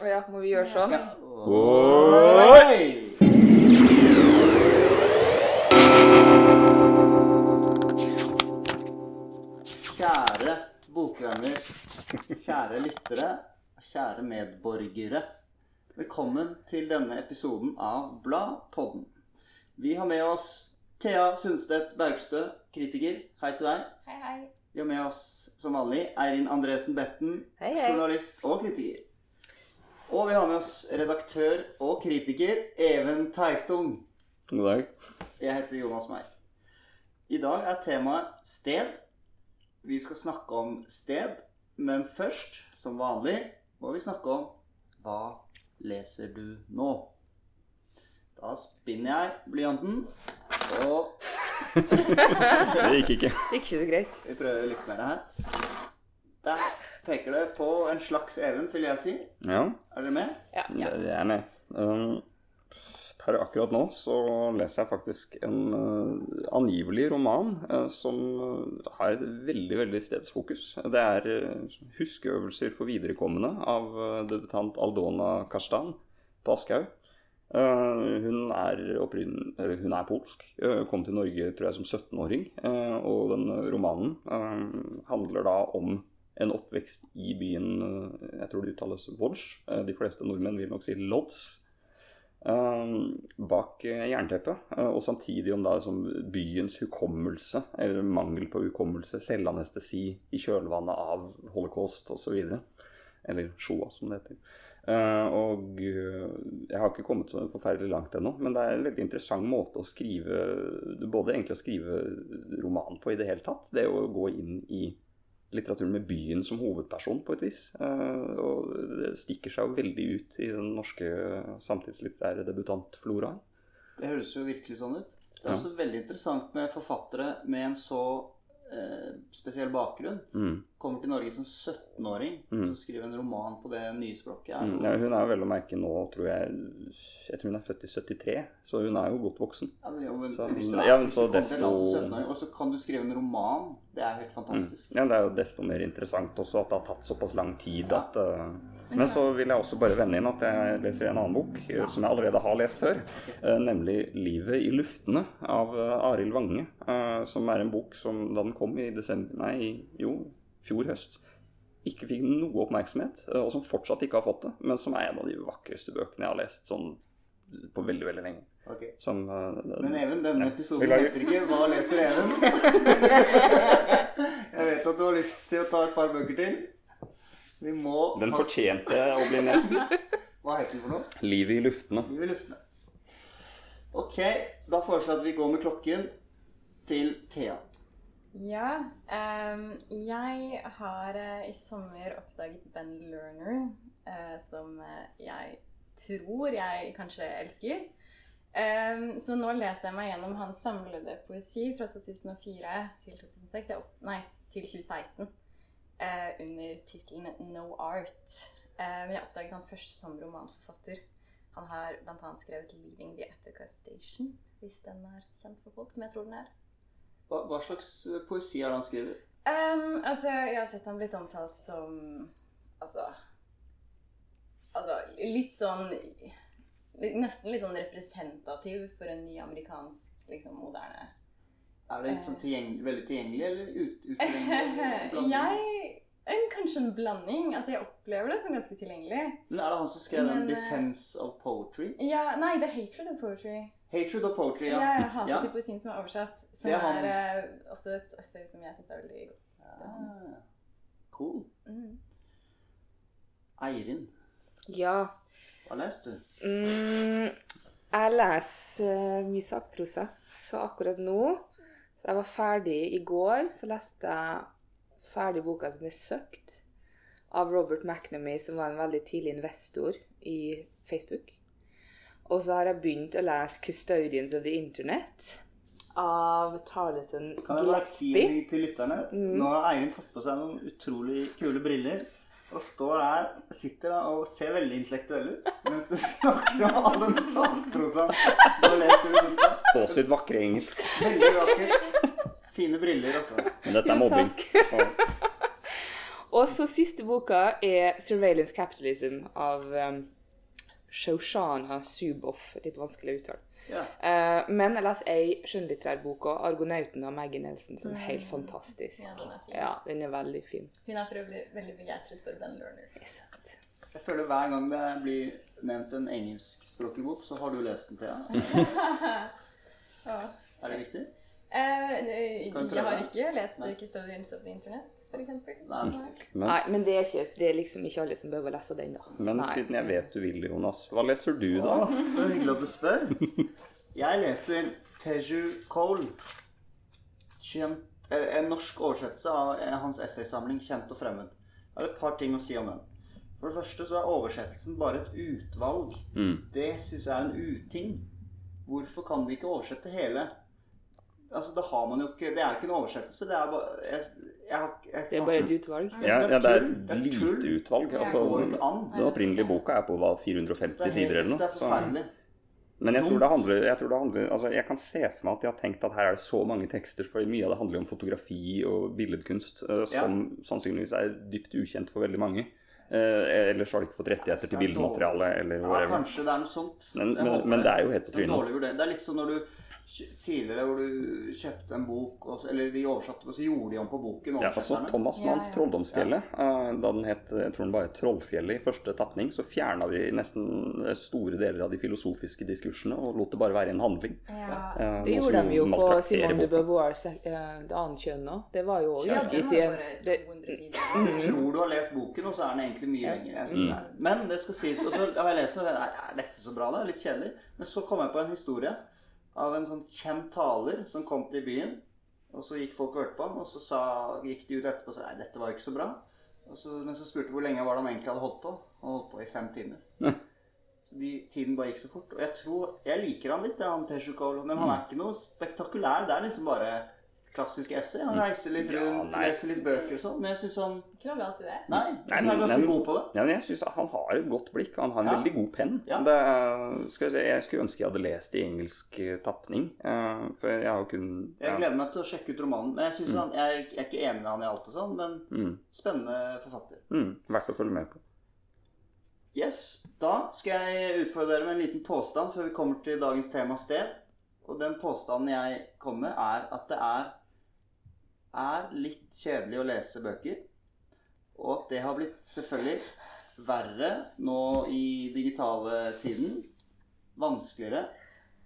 Å ja, må vi gjøre sånn? Oi! Kjære bokvenner, kjære lyttere, kjære medborgere. Velkommen til denne episoden av Bladpodden. Vi har med oss Thea Sundstedt Bergstø, kritiker. Hei til deg. Hei, hei. Vi har med oss som vanlig Eirin Andresen Betten, Hei, hei. journalist og kritiker. Og vi har med oss redaktør og kritiker Even Teistung. God dag. Jeg heter Jonas Meyer. I dag er temaet sted. Vi skal snakke om sted, men først, som vanlig, må vi snakke om hva leser du nå? Da spinner jeg blyanten, og Det gikk ikke. Det gikk Ikke så greit. vi prøver litt mer her. Der peker det på en slags even, vil jeg si. Ja, Er dere med? Ja. ja. det er med. Um, per akkurat nå så leser jeg faktisk en uh, angivelig roman uh, som uh, har et veldig, veldig stedsfokus. Det er uh, huskeøvelser for viderekommende av uh, debutant Aldona Kastan på Aschehoug. Uh, hun, er opprinn- hun er polsk. Uh, kom til Norge tror jeg som 17-åring. Uh, og den romanen uh, handler da om en oppvekst i byen uh, Jeg tror det uttales Łódź. Uh, de fleste nordmenn vil nok si Lodz. Uh, bak jernteppet. Og samtidig om da som byens hukommelse, eller mangel på hukommelse, selvanestesi i kjølvannet av holocaust osv. Eller Shoa, som det heter. Eh, og eh, jeg har ikke kommet så forferdelig langt ennå, men det er en veldig interessant måte å skrive Både egentlig å skrive roman på i det hele tatt. Det å gå inn i litteraturen med byen som hovedperson, på et vis. Eh, og det stikker seg jo veldig ut i den norske samtidslitterære debutantfloraen. Det høres jo virkelig sånn ut. Det er Ja. også veldig interessant med forfattere med en så spesiell bakgrunn. Mm. Kommer til Norge som 17-åring Mm. og skriver en roman på det nye språket. Mm. Ja, hun er jo vel å merke nå, tror jeg Jeg tror hun er født i 73, så hun er jo godt voksen. Ja, men, jo, men, Så- hvis du, ja, men så desto- 17-åring, og så kan du skrive en roman, det er helt Mm. fantastisk. Ja, Det er jo desto mer interessant også at det har tatt såpass lang tid at uh, Men så vil jeg også bare vende inn at jeg leser en annen bok ja. som jeg allerede har lest før. eh, nemlig 'Livet i luftene' av uh, Arild Wange. eh, som er en bok som da den kom i desember Nei, jo, fjor høst. Ikke fikk noe oppmerksomhet, eh, og som fortsatt ikke har fått det. Men som er en av de vakreste bøkene jeg har lest sånn på veldig, veldig lenge. Okay. Som, eh, Men Even, denne Ja. episoden heter ikke 'Hva leser Even?' Jeg vet at du har lyst til å ta et par bøker til. Vi må Den fortjente å bli nevnt. Hva heter den for noe? 'Livet i luftene'. Liv i luftene. Ok, da foreslår jeg at vi går med klokken til Thea. Ja, Um, jeg har uh, i sommer oppdaget Ben Lerner, uh, som uh, jeg tror jeg kanskje elsker. Um, så nå leser jeg meg gjennom hans samlede poesi fra 2004 til 2006, jeg opp, nei, til 2016, eh, under tittelen No Art. Eh, men jeg oppdaget han først som romanforfatter. Han har bl.a. skrevet 'Leaving the Attica Station', hvis den er kjent for folk, som jeg tror den er. Hva, hva slags eh, poesi har han skrevet? Um, altså, jeg har sett han blitt omtalt som Altså Altså, litt sånn Nesten litt sånn representativ for en ny amerikansk, liksom, moderne Er det sånn tilgjengelig, veldig tilgjengelig eller ut, utilgjengelig? Jeg en, Kanskje en blanding. Altså, jeg opplever det som ganske tilgjengelig. Men er det han som skrev den eh, 'Defense of Poetry'? Ja, Nei, det er hatred of poetry. Hatred of Poetry, ja. Jeg hater Ja. til poesien som er oversatt. Som Det er er eh, også et essay som jeg syns er veldig godt. Ja. cool. Mm. Eirin, Ja. hva leser du? Mm, jeg leser eh, mye sakprosa, så akkurat nå Så jeg var ferdig i går, så leste jeg ferdig boka som er søkt av Robert McNamee, som var en veldig tidlig investor i Facebook. Og så har jeg begynt å lese 'Custodians of the Internet' av Tarleton Kan jeg bare si det de til lytterne? Mm. Nå har Eirin tatt på seg noen utrolig kule briller. Og står her, sitter da og ser veldig intellektuell ut mens du snakker om all den sakprosaen du har lest i det siste. På sitt vakre engelsk. Veldig vakkert. Fine briller, altså. Men dette er mobbing. Og Og så siste boka er 'Surveillance Capitalism' av um, Shoshana Zuboff. Litt vanskelig å uttale. Ja. Uh, men jeg leser ei skjønnlitterær bok av 'Argonauten' av Maggie Nelson, som er helt fantastisk. Ja, den er fin. Ja, den er veldig fin. Hun er for øvrig veldig begeistret for Ben Lerner. Exakt. Jeg føler hver gang det blir nevnt en engelskspråklig bok, så har du lest den, Thea. Ja. Er det riktig? Eh, jeg har ikke lest Nei. Custodians of the Internet, eksempel. Nei. Men, Nei, men det er, ikke, det er liksom ikke alle som behøver å lese den, da. men Nei. siden jeg vet du vil, Jonas, hva leser du da? Å, så hyggelig at du spør. Jeg leser Teju Cole. Kjent, eh, en norsk oversettelse av eh, hans essaysamling 'Kjent og fremmed'. Jeg har et par ting å si om den. For det første så er oversettelsen bare et utvalg. Mm. Det syns jeg er en uting. Hvorfor kan de ikke oversette hele? Altså, da har man jo ikke Det er ikke en oversettelse. Det er bare jeg, jeg, har- jeg, Det er bare et utvalg. Ja, ja, det er. Det et lite utvalg. Det Altså, den opprinnelige boka er på hva, 450 er, sider eller det er noe. Så, forferdelig. men jeg tror, det handler, jeg tror det handler altså Jeg kan se for meg at de har tenkt at her er det så mange tekster, for mye av det handler om fotografi og billedkunst, eh, som sannsynligvis er dypt ukjent for veldig mange. Eh, ellers har de ikke fått rettigheter til bildematerialet eller bildemateriale Ja, kanskje det er noe sånt. Men- Jeg men- men det er jo helt på trynet. Det er litt sånn når du tidligere hvor du kjøpte en bok, og, eller de oversatte, og så gjorde de om på boken. Ja, altså. Thomas Manns Ja, ja. Trolldomsfjellet, eh, da den het jeg tror den bare Trollfjellet i første tapning, så fjerna de nesten store deler av de filosofiske diskursene og lot det bare være en handling. Ja. Eh, Det gjorde de jo på Simone de Beauvoirs Beauvoir, eh, det annet kjønn òg. Det var jo òg ja, utgitt i en det, Du tror du har lest boken, og så er den egentlig mye lenger. Er- Men det skal sies Og så har jeg lest den, er dette så bra, da? Litt kjedelig. Men så kom jeg på en historie av en sånn kjent taler som kom til byen. Og så gikk folk og hørte på ham, og så sa, gikk de ut etterpå og sa nei, dette var ikke så bra. Og så, men så spurte de hvor lenge var det han egentlig hadde holdt på. Han holdt på i fem timer. Så de, tiden bare gikk så fort. Og jeg tror, jeg liker han litt, han Teshu Cole, men han er ikke noe spektakulær. Det er liksom bare klassisk essay. Han reiser litt rundt, ja, leser litt bøker og sånn. Men jeg syns han Ikke noe galt i det. Nei, Nei, jeg synes han er ganske men- god på det. Ja, men jeg syns han har et godt blikk, han har en Ja. veldig god penn. Ja. Det, skal jeg, si, jeg skulle ønske jeg hadde lest i engelsk eh, tapning, eh, for jeg har jo kun Jeg gleder meg til å sjekke ut romanen. Men jeg, synes han, jeg, jeg er ikke enig med han i alt og sånn, men mm, spennende forfatter. mm, Verdt å følge med på. Yes, Da skal jeg utfordre dere med en liten påstand før vi kommer til dagens tema sted. Og den påstanden jeg kommer med, er at det er, er litt kjedelig å lese bøker. Og at det har blitt selvfølgelig verre nå i digitale tiden. Vanskeligere.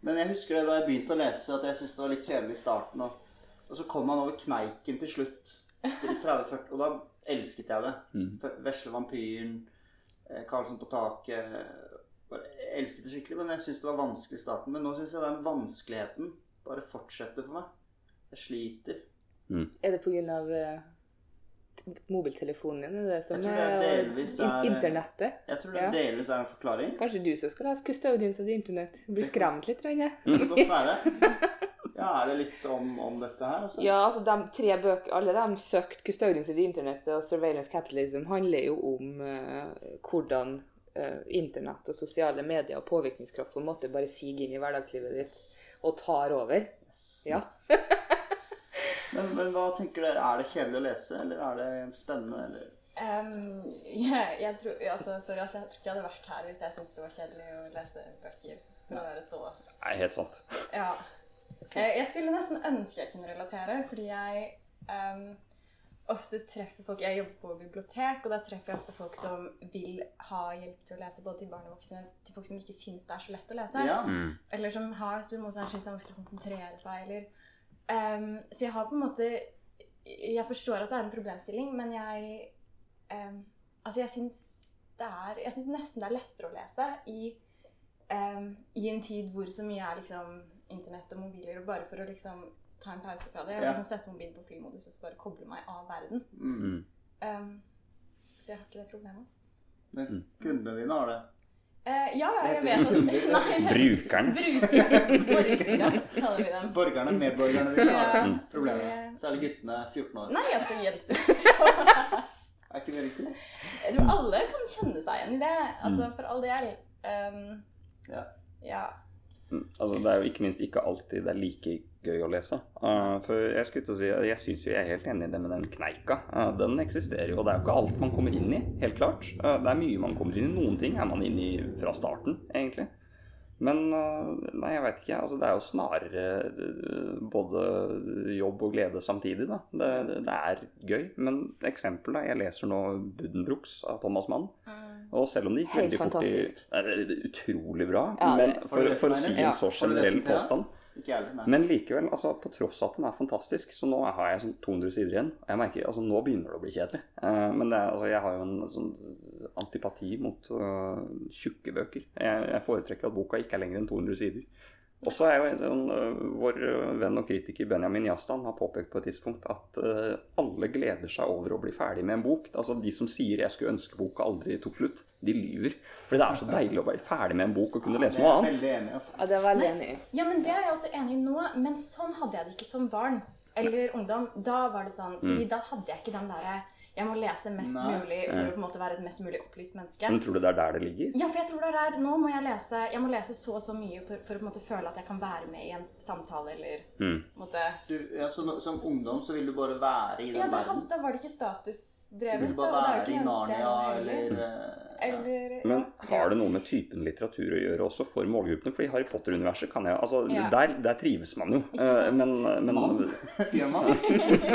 Men jeg husker det da jeg begynte å lese, at jeg syntes det var litt kjedelig i starten. Og, og så kom man over kneiken til slutt. Til 30-40, og da elsket jeg det. Mm. Vesle vampyren, eh, Karlsson på taket bare Elsket det skikkelig, men jeg syntes det var vanskelig i starten. Men nå syns jeg den vanskeligheten bare fortsetter for meg. Jeg sliter. Er det pga. Uh, mobiltelefonen din? Er det som Jeg tror det er, delvis er- Internettet? Jeg tror det Ja. delvis er en forklaring. Kanskje du som skal lese 'Custodians av internett? Internet'? Blir skremt litt? Mm. Det kan godt være. Ja, er det litt om, om dette her? Også? Ja, altså de tre bøker, alle de søkt 'Custodians av the Internet' og 'Surveillance Capitalism' handler jo om uh, hvordan uh, internett og sosiale medier og påvirkningskraft på en måte bare siger inn i hverdagslivet ditt og tar over. Ja. Men, men hva tenker dere? Er det kjedelig å lese, eller er det spennende? Eller? Um, jeg, jeg tror, altså, sorry, altså, jeg tror ikke jeg hadde vært her hvis jeg syntes det var kjedelig å lese bøker. For å være så Nei, helt sant. Ja. Jeg skulle nesten ønske jeg kunne relatere, fordi jeg um, ofte treffer folk Jeg jobber på bibliotek, og da treffer jeg ofte folk som vil ha hjelp til å lese, både til barn og voksne, til folk som ikke syns det er så lett å lese. Ja. Mm. Eller som har stor motstand, syns det er vanskelig å konsentrere seg, eller ehm, Så jeg har på en måte Jeg forstår at det er en problemstilling, men jeg um, Altså, jeg syns det er Jeg syns nesten det er lettere å lese i, um, i en tid hvor så mye er liksom internett og mobiler, og bare for å liksom ta en pause fra det, og Ja. liksom sette mobilen på flymodus og så bare koble meg av verden. Mm. Så jeg har ikke det problemet. Men kundene dine har det. Eh, ja, ja, jeg vet at Brukeren. Borgerne, kaller vi dem. Borgerne, medborgerne dine har det. Ja. Problemet. Særlig guttene 14 år. Nei, altså jenter. Er ikke det riktig? Jeg tror alle kan kjenne seg igjen i det. Altså, for all del. Um, Ja. ja. Altså, det er jo ikke minst ikke alltid det er like gøy å lese. Uh, for jeg skulle til å si, jeg syns jo jeg er helt enig i det med den kneika. Uh, den eksisterer jo, og det er jo ikke alt man kommer inn i, helt klart. Uh, det er mye man kommer inn i. Noen ting er man inne i fra starten, egentlig. Men nei, jeg veit ikke. Altså, det er jo snarere både jobb og glede samtidig, da. Det, det er gøy. Men eksempel, da. Jeg leser nå Buddenbrooks av Thomas Mann. Og selv om det gikk Helt veldig fort i fantastisk. Det er Utrolig bra. Ja, men det- for, for å si en så generell påstand Ikke heller, nei. Men likevel, altså, på tross av at den er fantastisk, så nå har jeg sånn 200 sider igjen. Jeg merker, altså Nå begynner det å bli kjedelig. Uh, men er, altså, jeg har jo en sånn antipati mot uh, tjukke bøker. Jeg, jeg foretrekker at boka ikke er lenger enn 200 sider. Og så er jo en, sånn, øh, Vår øh, venn og kritiker Benjamin Jastan har påpekt på et tidspunkt at øh, alle gleder seg over å bli ferdig med en bok. Altså De som sier 'jeg skulle ønske boka aldri tok slutt', de lyver. Fordi det er så deilig å være ferdig med en bok og kunne lese noe annet. Altså. Ja, det er jeg veldig enig i. Ja, men det er jeg også enig i nå, men sånn hadde jeg det ikke som barn eller ungdom. Da var det sånn, fordi da hadde jeg ikke den derre Jeg må lese mest Nei. mulig for å på en måte være et mest mulig opplyst menneske. Men tror du det er der det ligger? Ja, for jeg tror det er der. Nå må jeg lese Jeg må lese så og så mye for, for å på en måte føle at jeg kan være med i en samtale eller Mm. måte Du, ja, som, som ungdom så vil du bare være i den Ja, verden. Ja, da var det ikke statusdrevet. Du vil bare være i Narnia eller, eller eh, ja. Men har det noe med typen litteratur å gjøre også for målgruppene? For i Harry Potter-universet kan jeg Altså, Ja. der, der trives man jo. Ikke sant? Eh, Men, men, man? Gjør man?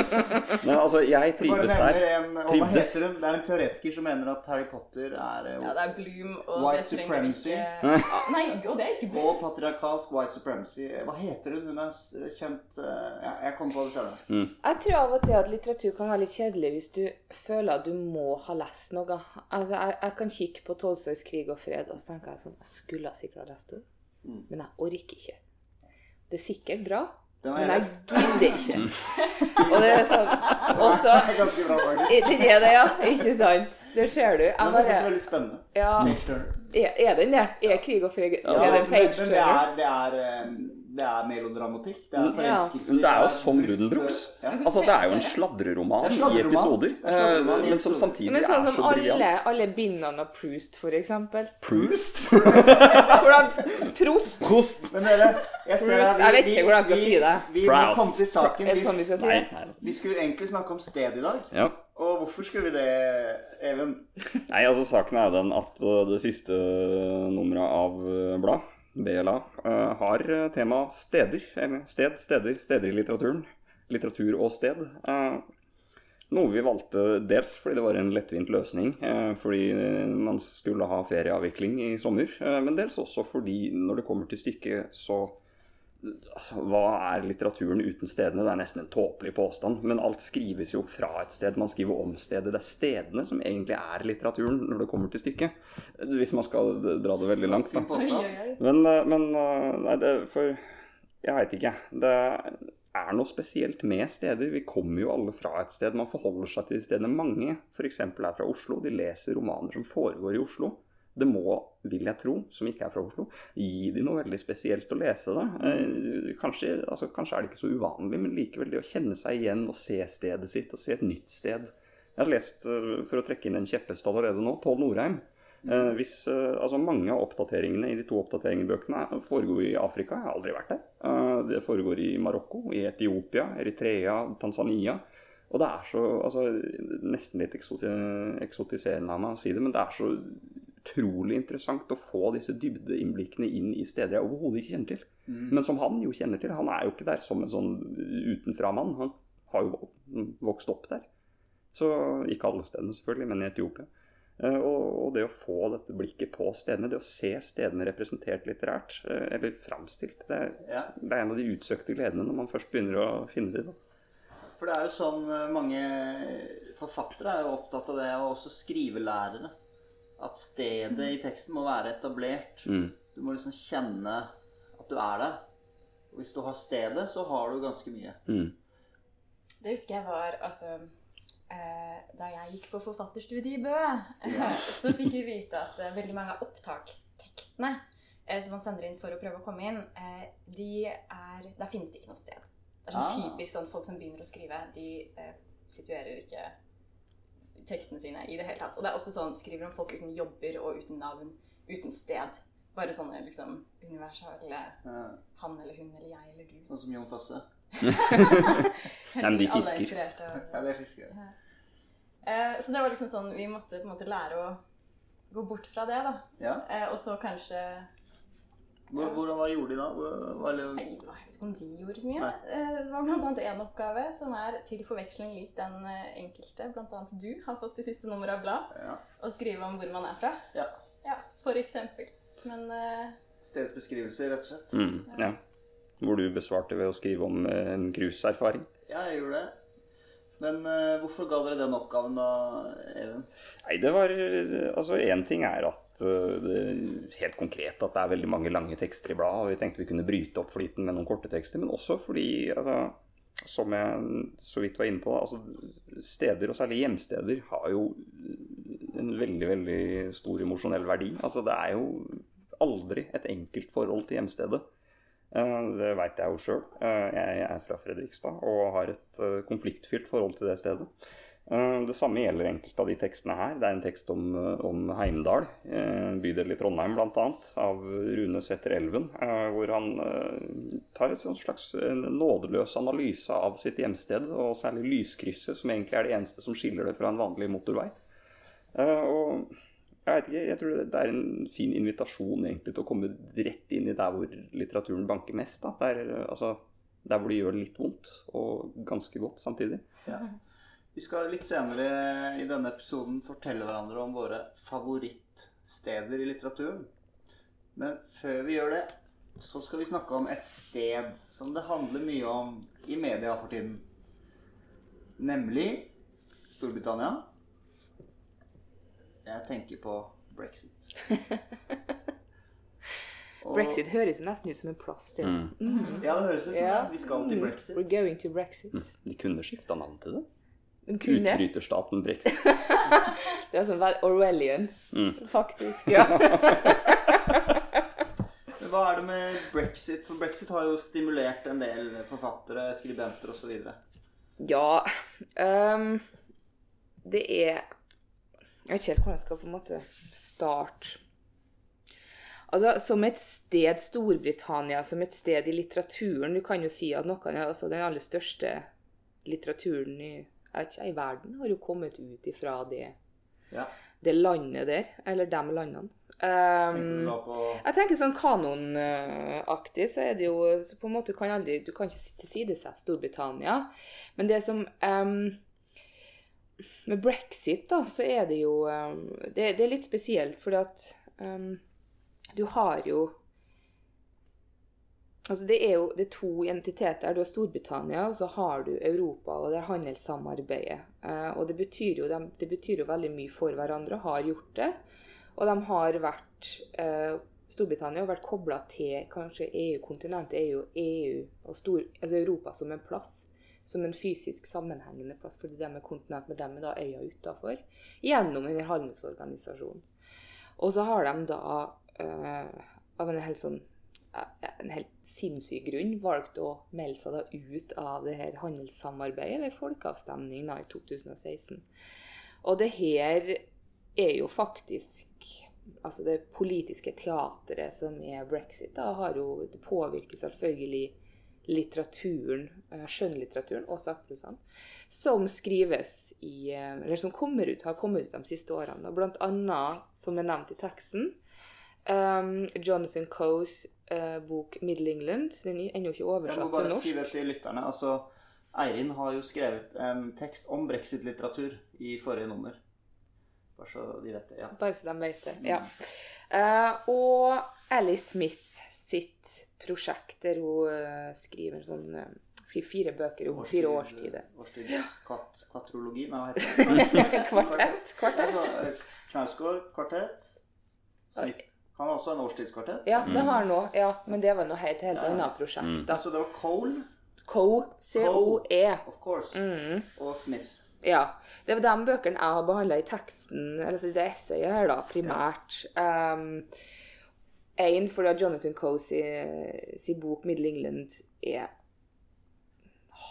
Nei, altså, jeg trives der. Og hva heter hun? Det er en teoretiker som mener at Harry Potter er eh, Ja, det er Bloom og White det supremacy. Ikke... Nei, og det er ikke Bloom. og patriarkalsk white supremacy. Hva heter hun? Hun er kjent eh, ja, Jeg kommer på det senere. Jeg tror av og til at litteratur kan være litt kjedelig hvis du føler at du må ha lest noe. Altså, jeg, jeg kan kikke på Tolstojs 'Krig og fred', og så tenker jeg sånn Jeg skulle sikkert ha lest det, men jeg orker ikke. Det er sikkert bra, Den men jeg jeg lest. gidder ikke. Og det er sånn Og så Det er ganske bra, faktisk. Det er det, ja. Ikke sant? Det ser du. Jeg Den er bare veldig spennende. Ja, er, er den det? Er 'Krig og fred' Ja, Er den page men det er, det er, eh, det er melodramatikk. Det er forelskelse. Ja. det er jo det som Buddenbrooks. Altså, det er jo en sladreroman er i episoder. Er sladreroman eh, Men som samtidig Men er sånn så som alle, alle bindene av Proust, for eksempel. Proust? Proust? Men dere, jeg ser jeg vet ikke hvordan jeg skal vi, si det. Vi, vi må komme til saken. Vi, sånn vi skal si Nei, nei. vi skulle egentlig snakke om sted i dag. Ja. Og hvorfor skulle vi det, Even? Nei, altså Saken er jo den at uh, det siste uh, nummeret av uh, blad, BLA, uh, har tema steder. Eller sted, steder, steder i litteraturen. Litteratur og sted. Uh, noe vi valgte dels fordi det var en lettvint løsning, fordi man skulle ha ferieavvikling i sommer, men dels også fordi når det kommer til stykket, så altså, Hva er litteraturen uten stedene? Det er nesten en tåpelig påstand. Men alt skrives jo fra et sted. Man skriver om stedet. Det er stedene som egentlig er litteraturen når det kommer til stykket. Hvis man skal dra det veldig langt, da. Men, eh, men eh, Nei, det For jeg veit ikke. Det er noe spesielt med steder. Vi kommer jo alle fra et sted. Man forholder seg til de stedene. Mange f.eks. er fra Oslo. De leser romaner som foregår i Oslo. Det må, vil jeg tro, som ikke er fra Oslo, gi de noe veldig spesielt å lese det. Eh, kanskje, altså, kanskje er det ikke så uvanlig, men likevel det å kjenne seg igjen og se stedet sitt og se et nytt sted. Jeg har lest, eh, for å trekke inn en kjepphest allerede nå, Pål Norheim. Eh, hvis, altså Mange av oppdateringene i de to oppdateringsbøkene foregår i Afrika. Jeg har aldri vært der. Det foregår i Marokko, i Etiopia, Eritrea, Tanzania. Og det er så altså, Nesten litt eksotiserende av meg å si det, men det er så utrolig interessant å få disse dybdeinnblikkene inn i steder jeg overhodet ikke kjenner til. Men som han jo kjenner til. Han er jo ikke der som en sånn utenframann. Han har jo vokst opp der. Så ikke alle stedene, selvfølgelig, men i Etiopia. Eh, Og, og det å få dette blikket på stedene, det å se stedene representert litterært, eh, eller framstilt, det Ja. det er en av de utsøkte gledene når man først begynner å finne det. For det er jo sånn eh, mange forfattere er jo opptatt av det, og også skrivelærere. At stedet i teksten må være etablert. Mm. Du må liksom kjenne at du er der. Og hvis du har stedet, så har du ganske mye. Mm. Det husker jeg var altså eh, Da jeg gikk på forfatterstudiet i Bø, så fikk vi vite at eh, veldig mange av opptakstekstene eh, som man sender inn for å prøve å komme inn, eh, de er Der finnes det ikke noe sted. Det er sånn Ah. typisk sånn folk som begynner å skrive, de eh, situerer ikke tekstene sine i det hele tatt. Og det er også sånn skriver om folk uten jobber og uten navn, uten sted. bare sånne liksom universelle Ja, han eller hun eller jeg eller du. sånn som Jon Fosse. Nei, men de er fisker. Ja, det fisker Ja. Eh, så det var liksom sånn Vi måtte på en måte lære å gå bort fra det, da. Ja. Eh, og så kanskje hvordan, hva gjorde de da? Hva, eller, Jeg vet ikke om de gjorde så mye. Nei. Eh, Det var annet en oppgave som er til forveksling lik den eh, enkelte, annet du, har fått i siste nummer av blad. ja. Å skrive om hvor man er fra. ja. Ja, for eksempel. Men uh... Stedsbeskrivelse, rett og slett. Mm, ja. Hvor du besvarte ved å skrive om en cruiseerfaring. Ja, jeg gjorde det. Men uh, hvorfor ga dere den oppgaven da, Even? Nei, det var Altså, én ting er at det, helt konkret at det er veldig mange lange tekster i bladet, og vi tenkte vi kunne bryte opp flyten med noen korte tekster, men også fordi, altså, som jeg så vidt var inne på, altså, steder, og særlig hjemsteder, har jo en veldig, veldig stor emosjonell verdi. Altså, det er jo aldri et enkelt forhold til hjemstedet. Eh, Det veit jeg jo sjøl. Jeg er fra Fredrikstad og har et eh, konfliktfylt forhold til det stedet. Eh, Det samme gjelder enkelte av de tekstene her. Det er en tekst om, eh, om Heimdal, eh, bydel i Trondheim bl.a., av Rune Sæther Elven, hvor han tar et slags nådeløs analyse av sitt hjemsted, og særlig lyskrysset, som egentlig er det eneste som skiller det fra en vanlig motorvei. Og jeg vet ikke, jeg tror det er en fin invitasjon egentlig til å komme rett inn i der hvor litteraturen banker mest. Der, altså, der hvor det gjør litt vondt, og ganske godt samtidig. Ja. Vi skal litt senere i denne episoden fortelle hverandre om våre favorittsteder i litteraturen. Men før vi gjør det, så skal vi snakke om et sted som det handler mye om i media for tiden. Nemlig Storbritannia. Jeg tenker på brexit. Brexit høres jo nesten ut som en plass til Mm. Ja, det høres ut som yeah. Vi skal til Mm. brexit. We're going to Brexit. De kunne skifta navn til det. Utbryterstaten brexit. Det er sånn vel Orwellian, Mm. faktisk. Ja. Hva er det med brexit? For brexit har jo stimulert en del forfattere, skribenter osv. ja um, Det er Jeg vet ikke helt hvordan jeg skal på en måte starte. Altså, Som et sted, Storbritannia, som et sted i litteraturen Du kan jo si at noe av altså, den aller største litteraturen i, vet ikke, i verden har jo kommet ut ifra det, Ja. det landet der. Eller de landene. Um, Jeg tenker sånn kanonaktig, så er det jo så på en måte kan aldri, Du kan ikke tilsidesette Storbritannia. Men det som um, Med brexit, da, så er det jo um, det, det er litt spesielt, fordi at em, du har jo Altså det er jo det er to entiteter. Du har Storbritannia, og så har du Europa, og det er handelssamarbeidet. Eh, og det betyr, jo, de- det betyr jo veldig mye for hverandre, har gjort det. Og de har vært eh, Storbritannia har vært kobla til kanskje EU-kontinentet, jo EU og stor, altså Europa som en plass. Som en fysisk sammenhengende plass, fordi de er kontinent med dem er da øya utafor. Gjennom en handelsorganisasjon. Og så har de da, eh, av en helt sånn en helt sinnssyk grunn, valgt å melde seg da ut av det her handelssamarbeidet ved folkeavstemning i 2016. Og det her er jo faktisk Altså det politiske teateret som er brexit, da har jo Det påvirker selvfølgelig litteraturen, eh, skjønnlitteraturen og sakprosene, som skrives i eh, Eller som kommer ut, har kommet ut de siste årene. og Blant annet, som er nevnt i teksten, um, Jonathan Coes uh, bok 'Middle England'. Den er ennå ikke oversatt Jeg må bare si det til lytterne. Altså, Eirin har jo skrevet en tekst om brexit-litteratur i forrige nummer. Bare så de vet det. ja. Bare så de vet det. Ja. Uh, og Alice Smith sitt prosjekt, der hun uh, skriver sånn uh, skriver fire bøker om fire årstider. Årstids kvart, nei, hva heter det? Kvartett. Kvartett. Altså, eh, Knausgård, kvartett. Smith. Han har også en årstidskvartett. Ja, det har han òg. Ja, men det var noe helt, helt Ja. annet prosjekt. da. Altså, det var Cole, Co. C-O-E. of course, Mm. og Smith. Ja. Det var de bøkene jeg har behandla i teksten, eller altså det essayet her, da, primært. Um, en fordi at Jonathan Coe sin, si, bok 'Middle England' er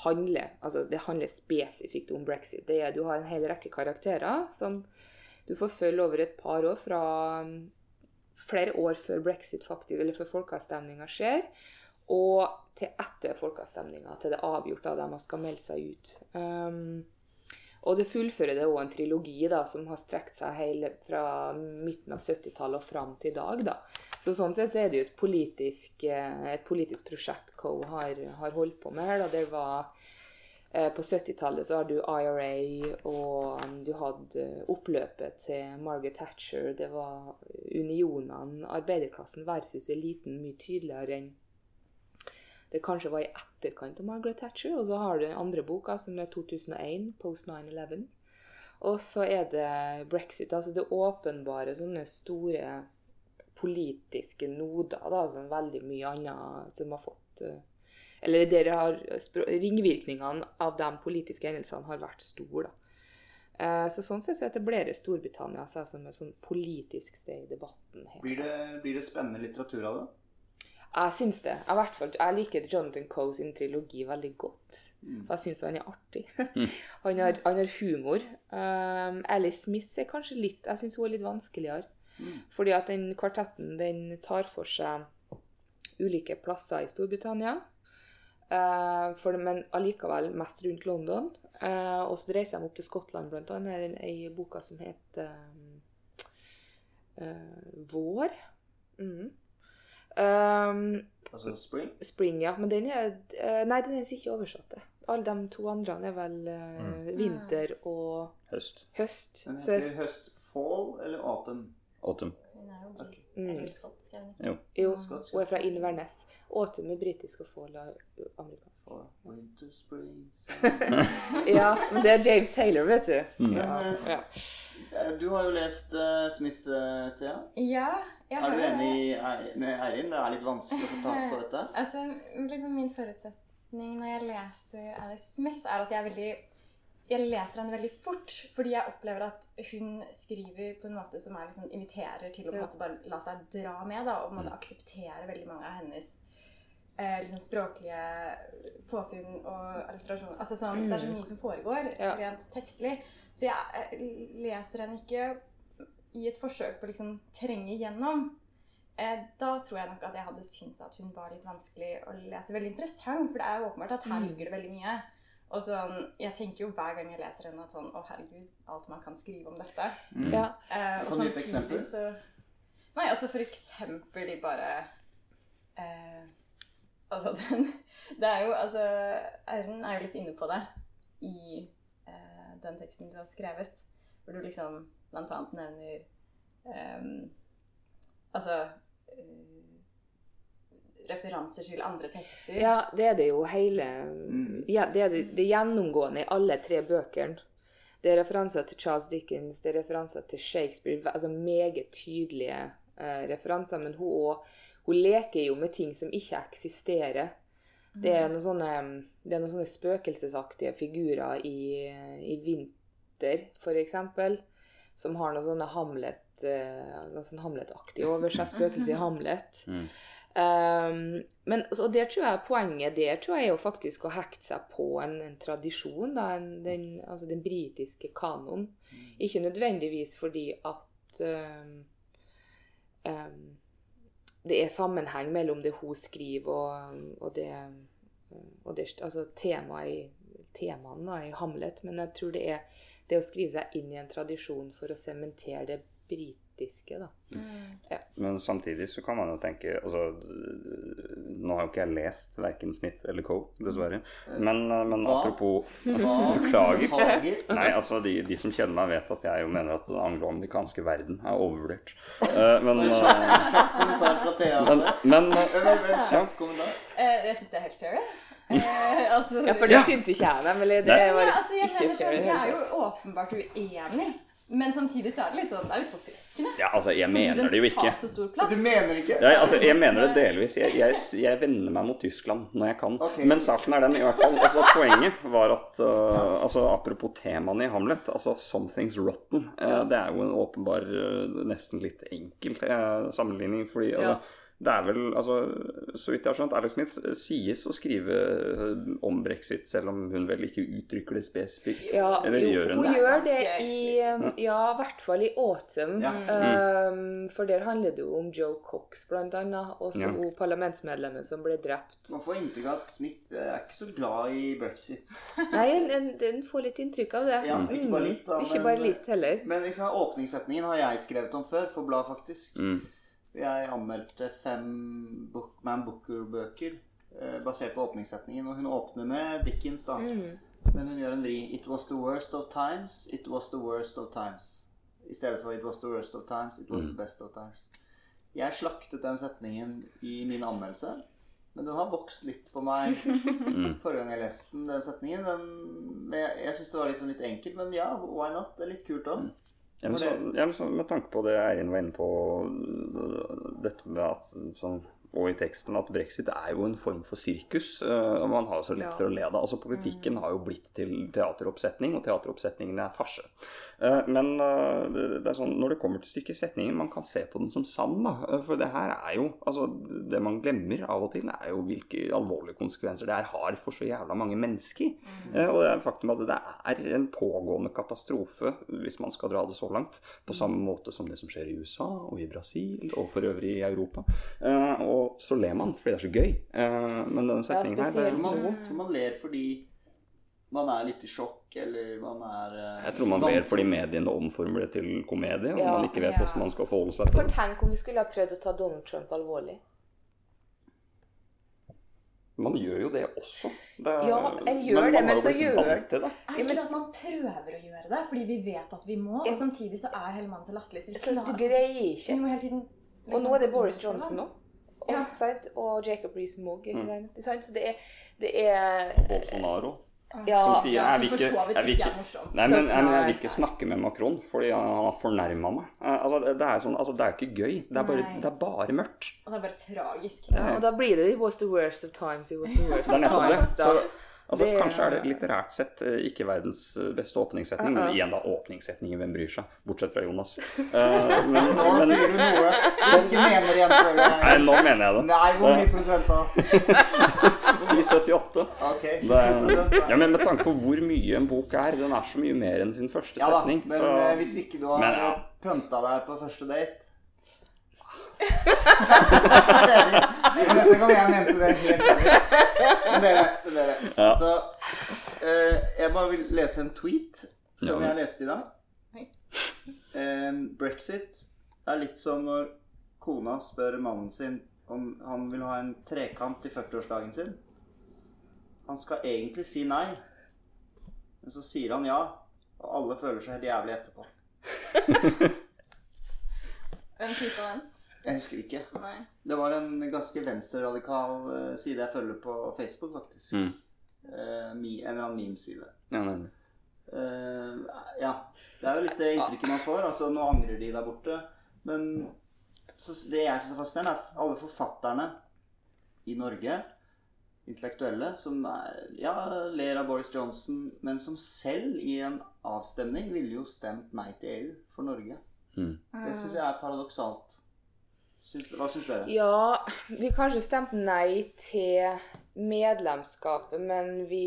handler, altså det handler spesifikt om brexit. Det er, du har en hel rekke karakterer som du får følge over et par år, fra, flere år før brexit faktisk, eller før folkeavstemninga skjer, og til etter folkeavstemninga, til det er avgjort av dem man skal melde seg ut. Um, og det fullfører det òg en trilogi da, som har strekt seg hele fra midten av 70-tallet og fram til i dag. da. Så sånn sett så er det jo et politisk, eh, et politisk prosjekt Co har, har holdt på med her. da. Det var På 70-tallet så hadde du IRA, og um, du hadde oppløpet til Margaret Thatcher. Det var unionene, arbeiderklassen versus eliten, mye tydeligere enn det kanskje var i etterkant av Margaret Thatcher. Og så har du den andre boka, som er 2001, Post 9-11. Og så er det brexit. Altså det åpenbare sånne store politiske noder, da, som veldig mye annet som har fått eh, Eller der har ringvirkningene av de politiske hendelsene har vært store, da. Eh, Så sånn sett så etablerer Storbritannia seg som et sånn politisk sted i debatten. her. Blir det, blir det spennende litteratur av det? Jeg syns det. Jeg, hvert fall, jeg liker Jonathan Coe sin trilogi veldig godt. Mm. Jeg syns han er artig. han, har, han har humor. Um, Alice Smith er kanskje litt Jeg syns hun er litt vanskeligere. Mm. Fordi at den kvartetten den tar for seg ulike plasser i Storbritannia. Eh, for, men allikevel mest rundt London. Eh, og så reiser de opp til Skottland, blant annet. Ei boka som heter eh, Vår. Mm. Um, Altså Spring? Spring, ja. Men den er eh, Nei, den er ikke oversatt. Alle de to andre er vel uh, Mm. vinter og Høst. høst. Den Så jeg- heter høst fall eller autumn? Autumn. Hun er eller Mm. skotsk, er hun ikke? Jo. Jo, hun er fra Inverness. Åte med britisk og fall er amerikansk. Winter, Springs. Ja, men det er James Taylor, vet du. Mm. Men eh, Ja. eh, du har jo lest uh, Smith, uh, Thea. Ja, jeg Er du enig med Eirin? Det er litt vanskelig å få tak på dette? Altså, liksom Min forutsetning når jeg leser Alice Smith, er at jeg er veldig jeg leser henne veldig fort, fordi jeg opplever at hun skriver på en måte som er liksom, inviterer til å bare la seg dra med. Da, og på en måte akseptere veldig mange av hennes eh, liksom språklige påfunn og alliterasjon. Altså sånn, Det er så mye som foregår Ja. rent tekstlig. Så jeg eh, leser henne ikke i et forsøk på å liksom trenge igjennom. Eh, da tror jeg nok at jeg hadde syntes at hun var litt vanskelig å lese. Veldig interessant, for det er jo åpenbart at her Mm. ligger det veldig mye. Og sånn, Jeg tenker jo hver gang jeg leser henne at sånn Å, herregud, alt man kan skrive om dette. Mm. Ja. Eh, og Kan du gi et samtidig eksempel? Så, nei, altså for eksempel de bare eh, Altså, den Det er jo Altså, Eiren er jo litt inne på det i eh, den teksten du har skrevet, hvor du liksom blant annet nevner eh, Altså eh, Referanser til andre tekster. ja, det er det jo hele Mm. ja, det, er det, det er gjennomgående i alle tre bøkene. Det er referanser til Charles Dickens, det er referanser til Shakespeare. altså Meget tydelige uh, referanser. Men hun, også- hun leker jo med ting som ikke eksisterer. Det er noen sånne, det er noen sånne spøkelsesaktige figurer i, i vinter, f.eks., som har noe sånne Hamlet, eh, noe sånn Hamlet-aktig over seg. Spøkelse i Hamlet. Mm. Um, men og der tror jeg poenget der tror jeg er jo faktisk å hekte seg på en, en tradisjon, da, en, den, altså den britiske kanon. Ikke nødvendigvis fordi at um, um, det er sammenheng mellom det hun skriver og, og det, og det altså temaet i, temaene i Hamlet, men jeg tror det er det å skrive seg inn i en tradisjon for å sementere det britiske, da. Mm. Men samtidig så kan man jo tenke altså, Nå har jo ikke jeg lest verken Smith eller Coe, dessverre. Men, men apropos altså, Beklager. Nei, altså de, de som kjenner meg, vet at jeg jo mener at den angloamerikanske verden er overvurdert. Uh, men, eh, kjapp, kommentar fra Thea. men, Men, men eh, men, men, kjapp kommentar. Eh, jeg syns det er helt fair, jeg. Eh, altså, Ja, for det syns ikke jeg, nemlig. Det Nei. var Ja, altså, jeg ikke mener sånn, fair i Vi er jo åpenbart uenige. Men samtidig så er det litt sånn, det er litt forfriskende. Ja, altså, jeg Fordi mener det jo ikke. tar så stor plass. Du mener ikke? Jeg, altså, jeg mener det delvis. Jeg, jeg, jeg vender meg mot Tyskland når jeg kan. Okay. Men saken er den, i hvert fall. Altså, poenget var at uh, altså, Apropos temaene i Hamlet, altså 'Something's Rotten', Uh, det er jo en åpenbar, uh, nesten litt enkel sammenligning. Fordi altså, det er vel, altså, Så vidt jeg har skjønt, Alex Smith sies å skrive eh, om brexit, selv om hun vel ikke uttrykker det spesifikt. Ja, Eller jo, gjør hun hun det? gjør det i eksplisitt. Ja, i hvert fall i Autumn. Ja. Um, for der handler det jo om Joe Cox, blant annet. Og så Ja. parlamentsmedlemmet som ble drept. Man får inntrykk av at Smith eh, er ikke så glad i brexit. Nei, en, en, en får litt inntrykk av det. Ja, ikke bare litt, da, Mm, Ikke men- bare litt heller. Men liksom, åpningssetningen har jeg skrevet om før, for blad faktisk. Mm. Jeg anmeldte fem Book, Man Booker-bøker eh, basert på åpningssetningen. Og hun åpner med Dickens, da. Mm. Men hun gjør en vri. It was the worst of times, it was the worst of times. I stedet for it was the worst of times, it was the best of times. Jeg slaktet den setningen i min anmeldelse. Men den har vokst litt på meg forrige gang jeg leste den, den setningen. Den, jeg jeg syns det var liksom litt enkelt, men ja, why not? Det er litt kult òg. Ja, men så, ja, med tanke på det Eirin var inne på, dette med at sånn, og i teksten at brexit er jo en form for sirkus. øh, og Man har så lett for å le av det. Altså Politikken har jo blitt til teateroppsetning, og teateroppsetningene er farse. Eh, Men øh, det, er sånn, når det kommer til stykket setningen, man kan se på den som sann. da, Eh, For det her er jo altså Det man glemmer av og til, er jo hvilke alvorlige konsekvenser det her har for så jævla mange mennesker. Mm. Og det er faktum at det er en pågående katastrofe, hvis man skal dra det så langt, på samme måte som det som skjer i USA og i Brasil og for øvrig i Europa. Eh, Og så ler man, fordi det er så gøy. Eh, Men denne setningen her det, Man, man ler fordi man er litt i sjokk, eller man er eh, Jeg tror man ber fordi mediene omformer det til komedie, og Ja, man ikke vet ja. hvordan man skal forholde seg til For det. tenk om vi skulle ha prøvd å ta Donald Trump alvorlig. Man gjør jo det også. Det er- Ja, en gjør det, man har men jo så blitt gjør- vant til det. Er det ikke at man prøver å gjøre det fordi vi vet at vi må, Ja. og samtidig så er hele mannen så latterlig? Så vi Så klarer- du greier Vi ikke. må hele tiden Og nå er det Boris liksom- Johnson òg. Og, Ja. og Jacob Rees-Mogg. Mm. Det? Så det er, det er Bolsonaro. Ja, som sier ja, jeg som vil for ikke, så vidt jeg vil ikke ikke er morsom. Nei, Så- men, nei, jeg vil nei. ikke snakke med Macron fordi han han har fornærma meg. Eh, Altså, det, er sånn, altså, det er ikke gøy. Det er bare, det er bare mørkt. Og det er bare tragisk. ja, og da blir det It was the worst of times. It was the worst Det er of nettopp det. times. Så, altså, Det- Kanskje er det litterært sett eh, ikke verdens eh, beste åpningssetning, uh -huh. men igjen da åpningssetningen, hvem bryr seg? Bortsett fra Jonas. Uh, men, Nå men sier du noe du ikke mener igjen, føler Nei, jeg. nå mener jeg det. Nei, hvor mye prosent da? Si 78. Det, ja, men med tanke på hvor mye en bok er, den er så mye mer enn sin første Ja da, men så, eh, hvis ikke du har Men, ja. pønta deg på første date Jeg vet ikke jeg vet ikke om jeg mente det helt ærlig. Men dere, dere. Ja. Så eh, jeg bare vil lese en tweet som Ja. jeg leste i dag. Eh, Brexit er litt som når kona spør mannen sin om han vil ha en trekant til 40-årsdagen sin. Han skal egentlig si nei, men så sier han ja, og alle føler seg helt jævlig etterpå. Hvem type den? Jeg husker ikke. Nei. Det var en ganske venstreradikal eh, side jeg følger på Facebook, faktisk. Mm. Eh, mi- en eller annen meme-side. ja, nemlig. Eh, ja. Det er jo litt det inntrykket man får. Altså, nå angrer de der borte. Men så det jeg syns er fascinerende, er alle forfatterne i Norge, intellektuelle, som er, ja, ler av Boris Johnson, men som selv i en avstemning ville jo stemt nei til EU for Norge. Mm. Det syns jeg er paradoksalt. Syns, hva syns dere? Ja, vi kanskje stemte nei til medlemskapet, men vi,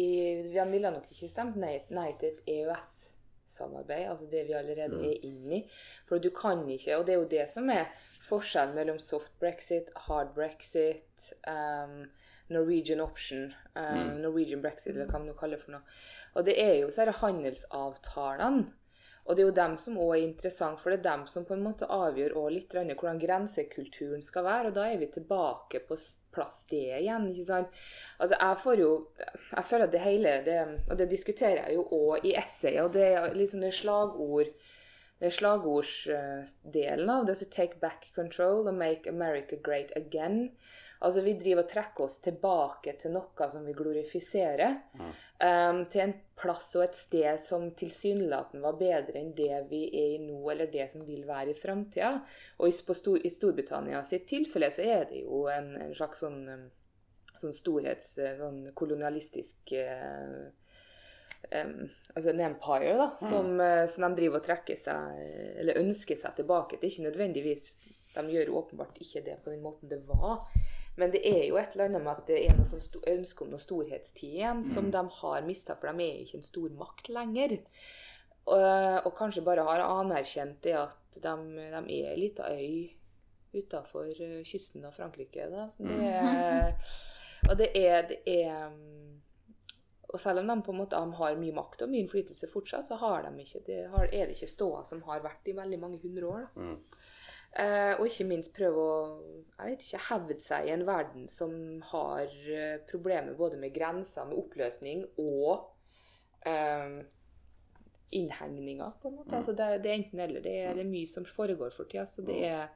vi ville nok ikke stemt nei, nei til et EØS-samarbeid, altså det vi allerede er inne i. For du kan ikke, og det er jo det som er forskjellen mellom soft brexit, hard brexit, um, Norwegian option, um, Norwegian brexit, eller hva man nå kaller det for noe. Og det er jo det handelsavtalene. Og det er jo dem som òg er interessant, for det er dem som på en måte avgjør også litt hvordan grensekulturen skal være. Og da er vi tilbake på plass det igjen. ikke sant? Altså Jeg får jo Jeg føler at det hele det, Og det diskuterer jeg jo òg i essayet, og det er liksom det slagord det er slagordsdelen av det, så 'take back control' og 'make America great again'. Altså Vi driver og trekker oss tilbake til noe som vi glorifiserer. Um, til en plass og et sted som tilsynelatende var bedre enn det vi er i nå, eller det som vil være i framtida. Og i, på Stor i Storbritannia sitt tilfelle så er det jo en, en slags sånn, um, sånn storhets... eh, sånn kolonialistisk uh, Um, altså en empire, da, som, eh, som de driver og trekker seg Eller ønsker seg tilbake til. Ikke nødvendigvis De gjør åpenbart ikke det på den måten det var. Men det er jo et eller annet med at det er noe sånn ønske om noe storhetstid igjen, som de har mista, for de er ikke en stor makt lenger. Og, og kanskje bare har anerkjent det at de, de er ei lita øy utafor kysten av Frankrike. Da. Så det er, og det er, det er mm, Og selv om de på en måte har mye makt og mye innflytelse fortsatt, så har de ikke, det har, er det ikke ståa som har vært i veldig mange hundre år. Da. Mm. Eh, og ikke minst prøve å jeg vet ikke, hevde seg i en verden som har eh, problemer både med grenser, med oppløsning og eh, innhegninger, på en måte. Altså det, det er enten eller. Det er, det er mye som foregår for tida. Så det er,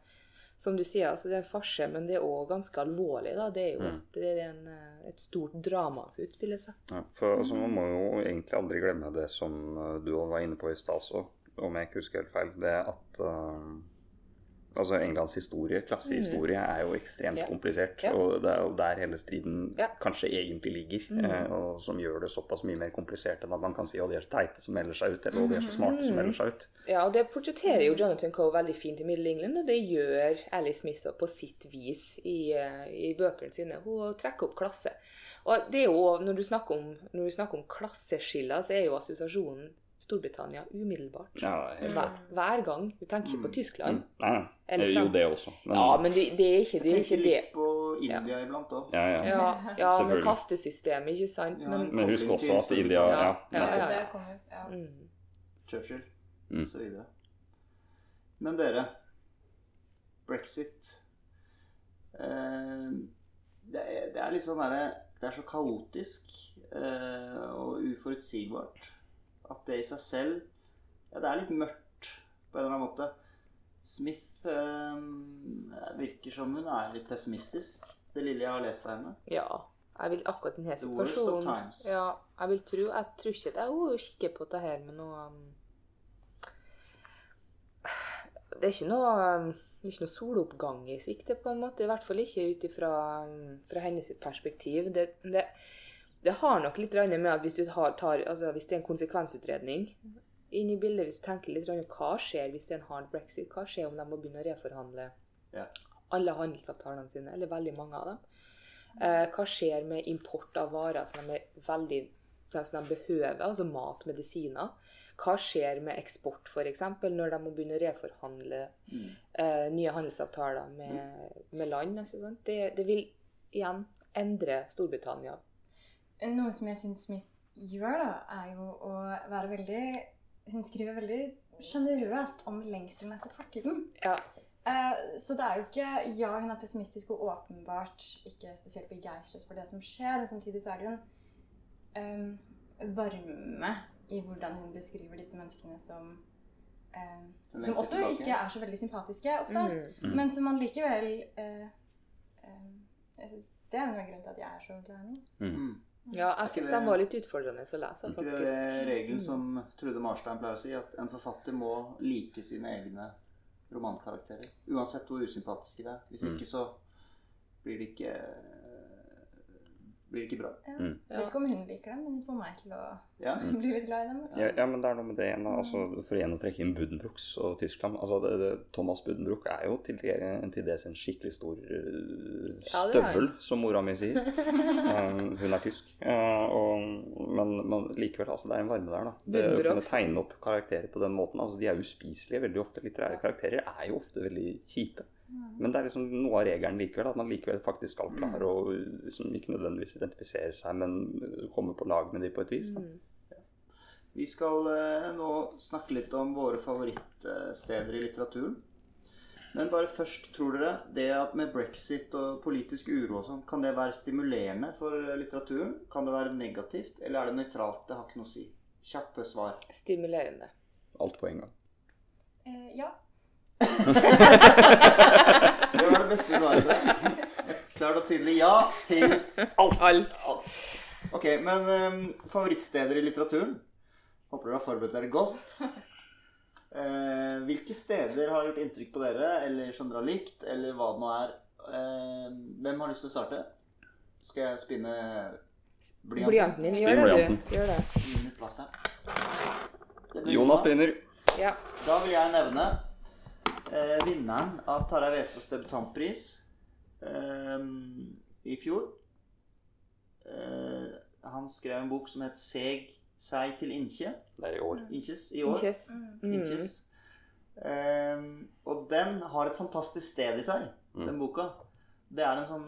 som du sier, altså det er en farse, men det er òg ganske alvorlig. da. Det er jo Mm. et, det er en, et stort drama som utspiller seg. Ja, for altså, Man må jo egentlig aldri glemme det som du var inne på i stad også, om jeg ikke husker helt feil. Det at eh, altså Englands historie, klassehistorie, er jo ekstremt yeah. komplisert. Yeah. Og det er jo der hele striden yeah. kanskje egentlig ligger. Mm. eh, og som gjør det såpass mye mer komplisert enn at man kan si at de er så teite som melder seg ut, eller at de er så smarte som Mm. melder seg ut. Ja, og det portretterer jo Jonathan Coe veldig fint i Middle England, og det gjør Alice Smith på sitt vis i, eh, i bøkene sine. Hun trekker opp klasse. Og det er jo, når du snakker om, når du snakker om klasseskiller, så er jo assosiasjonen Storbritannia umiddelbart. Ja, Hver, hver gang. Du tenker ikke på Tyskland. Mm. Nei, nei. Eller Jo, det også. Men, Ja, men det, det er ikke det. Er Tenker ikke det. litt på India iblant òg. ja, ja. Ja, ja med kastesystemet, ikke sant? Ja. Men Men husk også at India ja, Ja, ja, ja. Det kommer, ja. mm. Churchill Mm. osv. Men dere Brexit eh, det, er, det er litt sånn derre Det er så kaotisk eh, og uforutsigbart at det i seg selv Ja, det er litt mørkt på en eller annen måte. Smith øh, virker som hun er litt pessimistisk. Det lille jeg har lest av henne. Ja. Jeg vil akkurat denne situasjonen. Ja, jeg vil tro Jeg tror ikke det hun kikker på det her med noe um, Det er ikke noe um, det er ikke noe soloppgang i sikte, på en måte. I hvert fall ikke ut ifra um, fra hennes perspektiv. Det, det, det har nok litt med at hvis, du har, tar, altså hvis det er en konsekvensutredning inn i bildet, hvis du tenker litt hva skjer hvis det er en hard brexit? Hva skjer om de må begynne å reforhandle Ja. alle handelsavtalene sine, eller veldig mange av dem? Eh, hva skjer med import av varer som de, veldig, som de behøver, altså mat, medisiner? Hva skjer med eksport, f.eks., når de må begynne å reforhandle Mm. eh, nye handelsavtaler med, med land? Det, det vil igjen endre Storbritannia. Noe som jeg syns Smith gjør, da, er jo å være veldig Hun skriver veldig sjenerøst om lengselen etter fortiden. Ja. Eh, så det er jo ikke Ja, hun er pessimistisk og åpenbart ikke spesielt begeistret for det som skjer, men samtidig så er det jo en em, varme i hvordan hun beskriver disse menneskene som eh, Som også tilbake. ikke er så veldig sympatiske ofte, Mm. Mm. men som man likevel eh, em, jeg synes Det er en grunn til at jeg er så glad i henne. Mm. Ja, jeg syns den var litt utfordrende å lese, Er ikke det regelen Mm. som Trude Marstein pleier å si, at en forfatter må like sine egne romankarakterer? Uansett hvor usympatiske det er. Hvis Mm. ikke så blir det ikke blir ikke bra. Ja. Mm. Jeg vet ikke om hun liker dem, men hun får meg til å Ja. bli litt glad i dem. Ja, ja, men det er noe med det igjen. Altså, for igjen å trekke inn Buddenbrooks og Tyskland. altså det, det, Thomas Buddenbrook er jo til, en til dels en skikkelig stor han. støvel, som mora mi sier. Um, hun er tysk. Uh, og, men, men likevel, altså, det er en varme der. da. Det å kunne tegne opp karakterer på den måten. altså De er uspiselige veldig ofte. Litterære karakterer er jo ofte veldig kjipe. Men det er liksom noe av regelen likevel. At man likevel faktisk skal klare å liksom, ikke nødvendigvis identifisere seg, men komme på lag med de på et vis. da. Mm. Vi skal eh, nå snakke litt om våre favorittsteder i litteraturen. Men bare først, tror dere det at med brexit og politisk uro og sånn, kan det være stimulerende for litteraturen? Kan det være negativt, eller er det nøytralt? Det har ikke noe å si. Kjappe svar. Stimulerende. Alt på en gang. Eh, ja. Det var det beste svaret. tror klart og tydelig ja til alt. Alt. Ok, men um, favorittsteder i litteraturen? Håper dere har forberedt dere godt. Uh, hvilke steder har gjort inntrykk på dere, eller som dere har likt, eller hva det nå er? Uh, hvem har lyst til å starte? Skal jeg spinne blyanten? Blyanten din. Gjør det, du. Gjør det. Plass her. Det Jonas begynner. Ja. Da vil jeg nevne eh, vinneren av Tarjei Vesaas debutantpris eh, i fjor. Eh, han skrev en bok som het 'Seg seg til Inkje'. Det er i år. Inkjes i år. Inches. Mm. Inches. Ehm, og den har et fantastisk sted i seg, den boka. Det er en sånn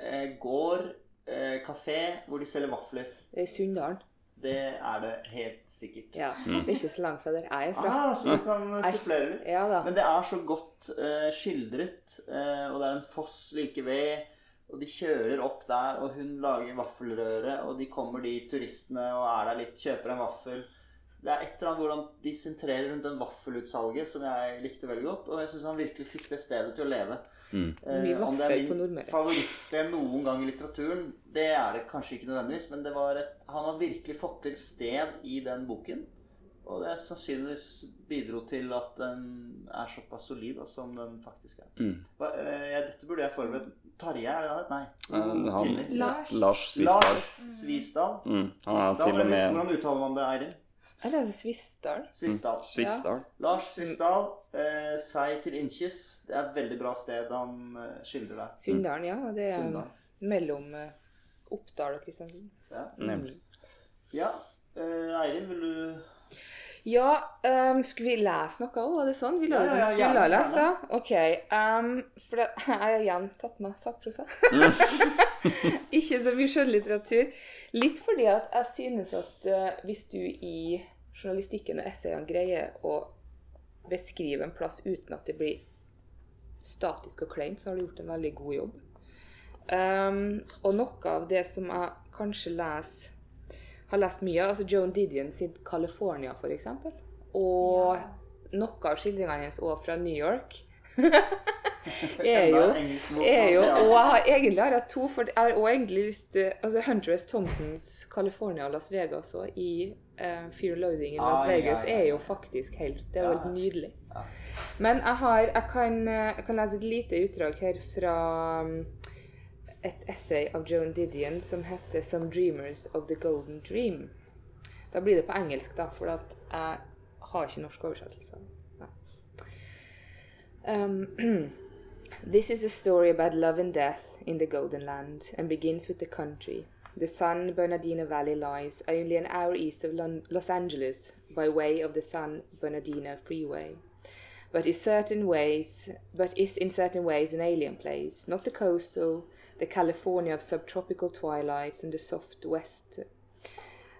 eh, gård, eh, kafé, hvor de selger vafler. Er Sunndalen. Det er det helt sikkert. Ja. Det er ikke så langt fra der jeg er fra. Ah, så du kan eh, supplere litt. Ja da. Men det er så godt uh, skildret, uh, og det er en foss like ved. Og de kjører opp der, og hun lager vaffelrøre, og de kommer de turistene og er der litt, kjøper en vaffel. Det er et eller annet hvordan de sentrerer rundt den vaffelutsalget som jeg likte veldig godt. Og jeg syns han virkelig fikk det stedet til å leve. Mm. Eh, Mye om det er på min Nordmøre. favorittsted noen gang i litteraturen, det er det kanskje ikke nødvendigvis, men det var et, han har virkelig fått til sted i den boken. Og det sannsynligvis bidro til at den er såpass solid da, som den faktisk er. Mm. Hva, uh, dette burde jeg forberedt. Tarjei, er det det? Nei. Eh, han- Lars. Lars Svisdal. Lars Svisdal. Mm. Han er til og med Hvordan uttaler man det, Eirin? Eller det Svisdal. Svisdal. Svisdal. Lars Svisdal, eh, Sei til Innkjes. Det er et veldig bra sted han eh, skildrer deg. Sunndalen, ja. Det er Sunndal. mellom eh, Oppdal og Kristiansund. Ja. Nemlig. ja. Eh, Eirin, vil du Ja, um, skulle vi lese noe òg? Var det sånn? Ja, du ja, vi ja, skulle gjerne, lese? Ok. Um, for det, jeg har igjen tatt med sakprosa. Ikke så mye skjønnlitteratur. Litt fordi at jeg synes at uh, hvis du i journalistikken og essayene greier å beskrive en plass uten at det blir statisk og kleint, så har du gjort en veldig god jobb. Um, og noe av det som jeg kanskje leser har lest mye av, altså Joan Didion sin 'California', for eksempel. Og noe av skildringene hennes òg fra New York. er jo, er jo. Og jeg har egentlig har jeg to, for jeg har også egentlig lyst til altså Hunter S. Thompsons 'California' og Las Vegas også, i eh, Fear Loading i in Las Ah, ja, Vegas, ja, ja. er jo faktisk helt Det er jo Ja. helt nydelig. Men jeg har Jeg kan, eh, jeg kan lese et lite utdrag her fra um, et essay av Joan Didion som heter 'Some Dreamers of the Golden Dream'. Da blir det på engelsk, da, for jeg har ikke norsk oversettelse. Um, this is a story about love and death in the Golden Land and begins with the country. The San Bernardino Valley lies only an hour east of Lon- Los Angeles by way of the San Bernardino Freeway but is certain ways but is in certain ways an alien place not the coastal the california of subtropical twilights and the soft west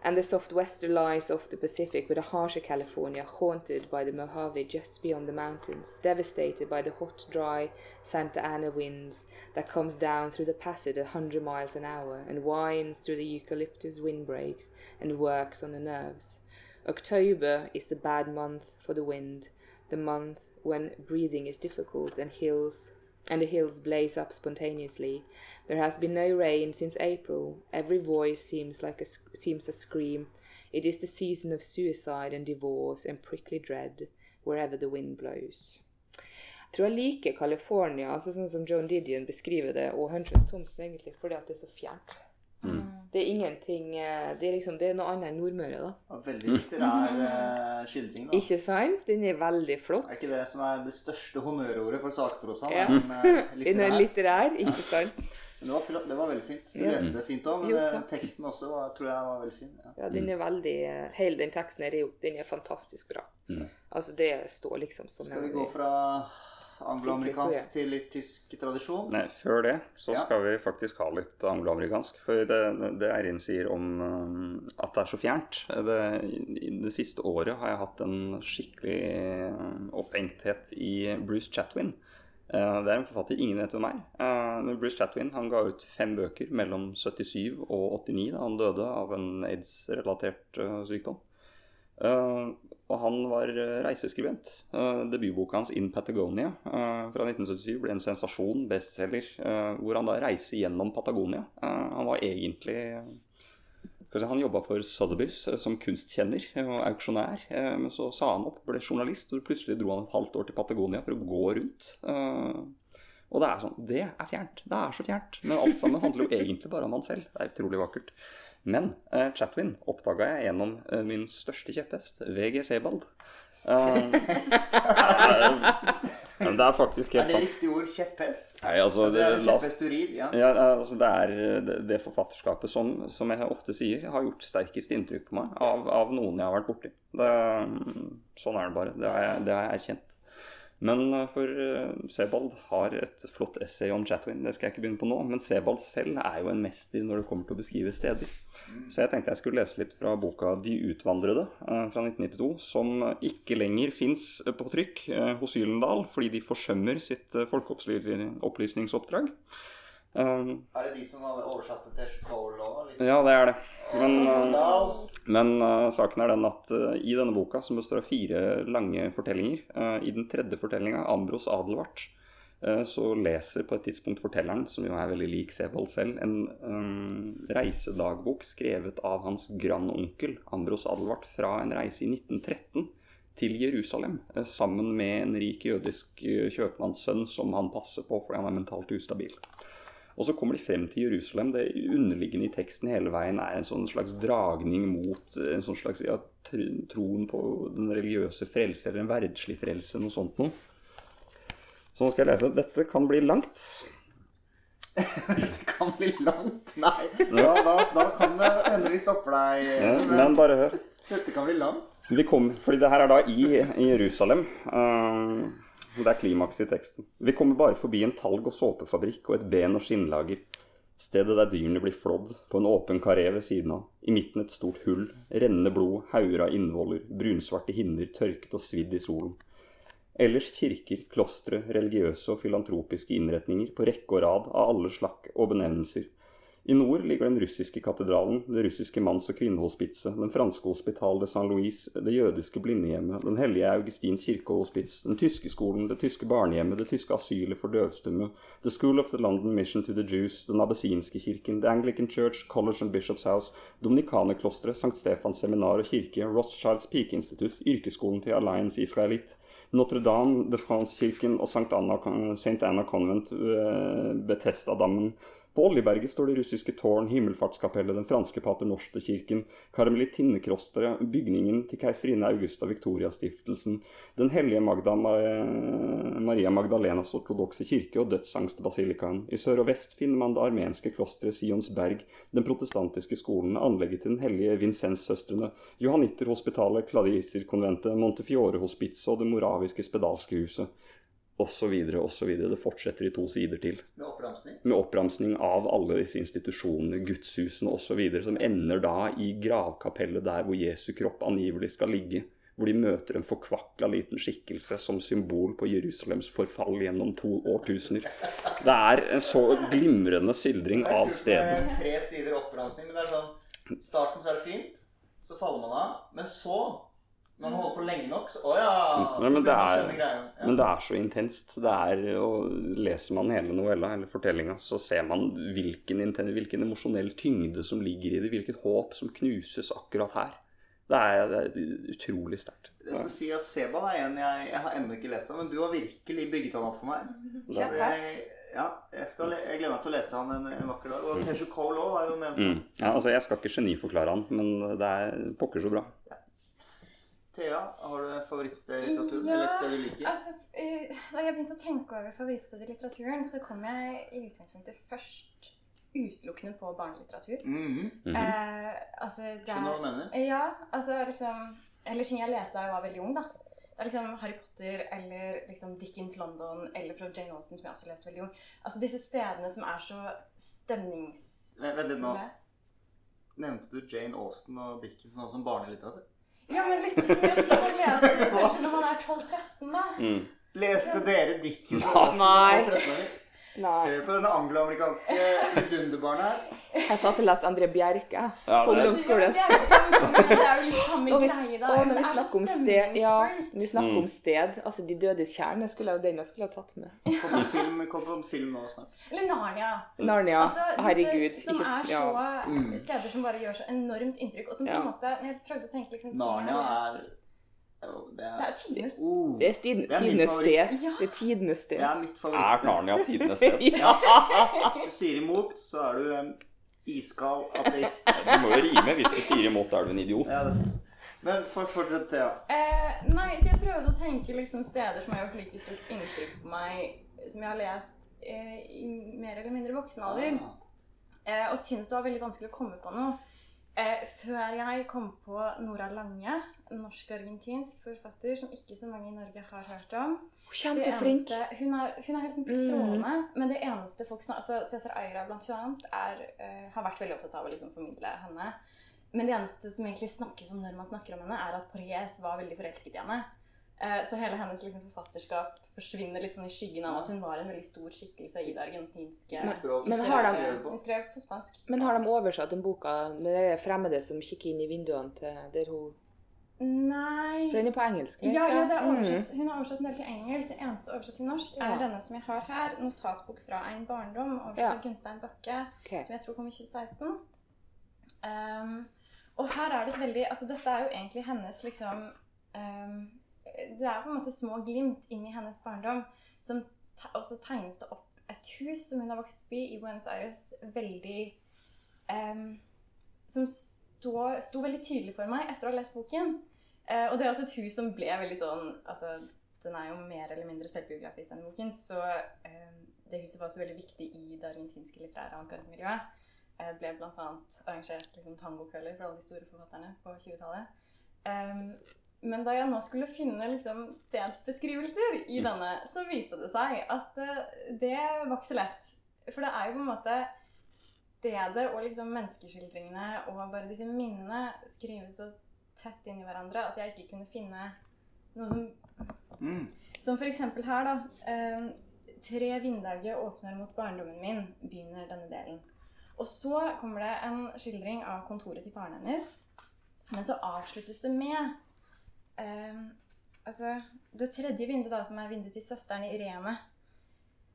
and the soft western lies off the pacific but a harsher california haunted by the mojave just beyond the mountains devastated by the hot dry santa ana winds that comes down through the passage at 100 miles an hour and winds through the eucalyptus windbreaks and works on the nerves. October is the bad month for the wind, the month when breathing is difficult and hills and the hills blaze up spontaneously. There has been no rain since April. Every voice seems like a seems a scream. It is the season of suicide and divorce and prickly dread wherever the wind blows. Jeg tror jeg liker California, altså sånn som Joan Didion beskriver det, og Huntress Thompson egentlig, fordi at det er så fjernt. Det er ingenting eh, Det er liksom, det er noe annet enn Nordmøre, da. Ja, Veldig litterær eh, skildring, da. Ikke sant? Den er veldig flott. Er ikke det som er det største honnørordet for sakprosa? Ja. eh, Den er litterær. litterær, ikke sant? Men det var, det var veldig fint. Du Ja. leste det fint òg, men Jo, teksten også var, tror jeg var veldig fin. Ja. Ja, den er veldig Hele den teksten her er Den er fantastisk bra. Altså, det står liksom som Skal vi gå fra angloamerikansk til litt tysk tradisjon? Nei, før det så Ja. skal vi faktisk ha litt angloamerikansk. For det, det Eirin sier om um, at det er så fjernt det, I det siste året har jeg hatt en skikkelig um, opphengthet i Bruce Chatwin. Eh, det er en forfatter ingen vet hvem er. Eh, men Bruce Chatwin han ga ut fem bøker mellom 77 og 89 da han døde av en aids-relatert eh, sykdom. Eh, og han var eh, reiseskribent. Uh, debutboka hans 'In Patagonia' eh, fra 1977 ble en sensasjon, bestselger, eh, hvor han da reiser gjennom Patagonia. Eh, han var egentlig Han jobba for Sotheby's eh, som kunstkjenner eh, og auksjonær. eh, men så sa han opp, ble journalist, og plutselig dro han et halvt år til Patagonia for å gå rundt. eh, og det er sånn, det er fjernt. Det er så fjernt. Men alt sammen handler jo egentlig bare om han selv. Det er utrolig vakkert. Men uh, Chatwin oppdaga jeg gjennom uh, min største kjepphest, VG Sebald. Uh, det er faktisk Er det sant. riktig ord? Kjepphest? Nei, altså, Det er oss- ja. Ja, altså det er det, det forfatterskapet som, som jeg ofte sier, har gjort sterkest inntrykk på meg av, av noen jeg har vært borti. Det, sånn er det bare. Det har jeg, det har jeg erkjent. Men eh, for eh, Sebald har et flott essay om Chatwin. Det skal jeg ikke begynne på nå. Men Sebald selv er jo en mester når det kommer til å beskrive steder. Så jeg tenkte jeg skulle lese litt fra boka 'De utvandrede' eh, fra 1992, som ikke lenger fins på trykk hos Gyllendal fordi de forsømmer sitt folkeopplysningsoppdrag. Um, Er det de som oversatte til Chicago òg? ja, det er det. Men, uh, men uh, saken er den at uh, i denne boka, som består av fire lange fortellinger, uh, i den tredje fortellinga, 'Ambros Adelvart', uh, så leser på et tidspunkt fortelleren, som jo er veldig lik Sebald selv, en um, reisedagbok skrevet av hans grandonkel Ambros Adelvart fra en reise i 1913 til Jerusalem, uh, sammen med en rik jødisk kjøpmannssønn som han passer på fordi han er mentalt ustabil. Og så kommer de frem til Jerusalem. Det underliggende i teksten hele veien er en sånn slags dragning mot en sånn slags ja, troen på den religiøse frelse, eller en verdslig frelse, noe sånt noe. Så nå skal jeg lese. Dette kan bli langt. Det kan bli langt. Nei, da, da, da kan det hende vi stopper deg. Ja, Men men bare hør. dette kan bli langt. Vi kom, fordi det her er da i, i Jerusalem. eh, det er klimaks i teksten. Vi kommer bare forbi en talg- og såpefabrikk og et ben- og skinnlager. Stedet der dyrene blir flådd, på en åpen karé ved siden av. I midten et stort hull, rennende blod, hauger av innvoller, brunsvarte hinner tørket og svidd i solen. Ellers kirker, klostre, religiøse og filantropiske innretninger på rekke og rad av alle slakk og benevnelser. I nord ligger den russiske katedralen, det russiske manns- og kvinnehospitset, den franske Hospital de Saint-Louis, det jødiske blindehjemmet, den hellige Augustins kirke og hospits, den tyske skolen, det tyske barnehjemmet, det tyske asylet for døvstumme, The School of the London Mission to the Jews, den abessinske kirken, The Anglican Church, College and Bishop's House, Dominikanerklosteret, St. Stefans seminar og kirke, Rothschilds pikeinstitutt, yrkesskolen til Alliance Israelite, Notre-Dame de France-kirken og St. Anna, Anna Convent ved Betesda-dammen. På Oljeberget står det russiske tårn, himmelfartskapellet, den franske pater Noster-kirken, karmelittinneklosteret, bygningen til keiserinne Augusta Victoria-stiftelsen, Den hellige Magda, Maria Magdalenas ortodokse kirke og dødsangstbasilikaen. I sør og vest finner man det armenske klosteret Sionsberg, den protestantiske skolen, anlegget til den hellige Vincens-søstrene, Johannitterhospitalet, Clariserkonventet, Montefiore-hospitset og det moraviske spedalske huset. Så videre. Det fortsetter i to sider til Med oppramsning. med oppramsning av alle disse institusjonene, gudshusene osv., som ender da i gravkapellet der hvor Jesu kropp angivelig skal ligge. Hvor de møter en forkvakla liten skikkelse som symbol på Jerusalems forfall gjennom to årtusener. Det er en så glimrende skildring av stedet. Med tre sider oppramsning. Men det er sånn starten så er det fint, så faller man av. Men så, når man holder på lenge nok, så Å ja! Nei, men det er- Ja. Men det er så intenst. Det er, og Leser man hele novella eller fortellinga, så ser man hvilken, inten- hvilken emosjonell tyngde som ligger i det. Hvilket håp som knuses akkurat her. Det er, det er utrolig sterkt. Jeg skal si at Seba er en jeg, jeg har ennå ikke lest av, men du har virkelig bygget han opp for meg. Jeg, ja, jeg, skal, jeg gleder meg til å lese han en, en vakker dag. Og Teshu Cole òg var jo nevnt. Mm. Ja, altså, jeg skal ikke geniforklare han, men det er pokker så bra. Thea, har du favorittsted i litteraturen? Ja, Eller et sted du liker? Altså, eh, da jeg begynte å tenke over favorittsted i litteraturen, så kom jeg i utgangspunktet først utelukkende på barnelitteratur. Mm -hmm. eh, altså, det Skjønner hva er, du mener? ja, altså liksom Eller ting jeg leste da jeg var veldig ung, da. Det er liksom Harry Potter eller liksom Dickens London eller fra Jane Austen, som jeg også leste veldig ung. Altså disse stedene som er så stemningsfulle. Vent litt nå. Nevnte du Jane Austen og Dickens nå som barnelitteratur? Ja, men liksom tror å lese kanskje når man er 12-13, da. Mm. Leste dere Dickens Nei. Som 13-åring? Nei. Hør på denne angloamerikanske vidunderbarnet her. Jeg satt og leste André Bjerke Ja, på ungdomsskolen. Ja, det er jo- det jo litt samme Og, greie, da. og når vi er snakker om sted Ja, når vi snakker Mm. om sted Altså De dødes kjerne skulle jeg, den jeg skulle ha tatt med. Kom på film, kom på en film nå snart. Eller Narnia. Narnia. Altså, Herregud. Som Ikke, er så ja. steder som bare gjør så enormt inntrykk. Og som på Ja. en måte Når jeg prøvde å tenke liksom Narnia er Det Det er tidenes oh, Det er er tidenes sted. Ja. Det er tidenes sted. Det er mitt Er. Narnia tidenes sted? Ja. Hvis du sier imot, så er du en iskald ateist. Du må jo rime. Hvis du sier imot, er du en idiot. Ja, det er sant. Men fort, fortsett, Thea. Eh, nei, så jeg prøvde å tenke liksom steder som har gjort like stort inntrykk på meg, som jeg har lest eh, i mer eller mindre voksen alder. Eh, og syns det var veldig vanskelig å komme på noe. Eh, før jeg kom på Nora Lange, norsk-argentinsk forfatter som ikke så mange i Norge har hørt om. Kjempeflink. eneste, hun, er, hun er helt strålende, men det eneste folk snakker altså Cæsar Aira blant annet er, uh, har vært veldig opptatt av å liksom formidle henne. Men det eneste som egentlig snakkes om når man snakker om henne, er at Porriès var veldig forelsket i henne. Eh, så hele hennes liksom, forfatterskap forsvinner litt sånn i skyggen av at hun var en veldig stor skikkelse i det argentinske men, men har de- på? Hun skrev på spansk. Men har de oversatt den boka med det fremmede som kikker inn i vinduene til der hun Nei For den er på engelsk? Ja, ja, det er Mm. oversatt. Hun har oversatt en del til engelsk. Det eneste oversatt til norsk Ja. er denne som jeg har her. 'Notatbok fra en barndom', oversatt Ja. av Gunstein Bakke. okay. Som jeg tror kom i 2016. Um, og her er det et veldig Altså, dette er jo egentlig hennes liksom ehm, Det er på en måte små glimt inn i hennes barndom. Som og så tegnes det opp et hus som hun har vokst opp i i Buenos Aires, veldig um, Som sto, veldig tydelig for meg etter å ha lest boken. Uh, og det er også et hus som ble veldig sånn altså, Den er jo mer eller mindre selvbiografisk, denne boken. Så um, det huset var også veldig viktig i det argentinske litterære avantgarde-miljøet. Eh, ble bl.a. arrangert liksom, tangokvelder for alle de store forfatterne på 20-tallet. Em, men da jeg nå skulle finne liksom, stedsbeskrivelser i denne, så viste det seg at eh, det var ikke så lett. For det er jo på en måte stedet og liksom menneskeskildringene og bare disse minnene skrives så tett inn i hverandre at jeg ikke kunne finne noe som Mm. Som eksempel her, da. Eh, tre vindauger åpner mot barndommen min, begynner denne delen. Og så kommer det en skildring av kontoret til faren hennes. Men så avsluttes det med eh, altså, det tredje vinduet, da, som er vinduet til søsteren Irene.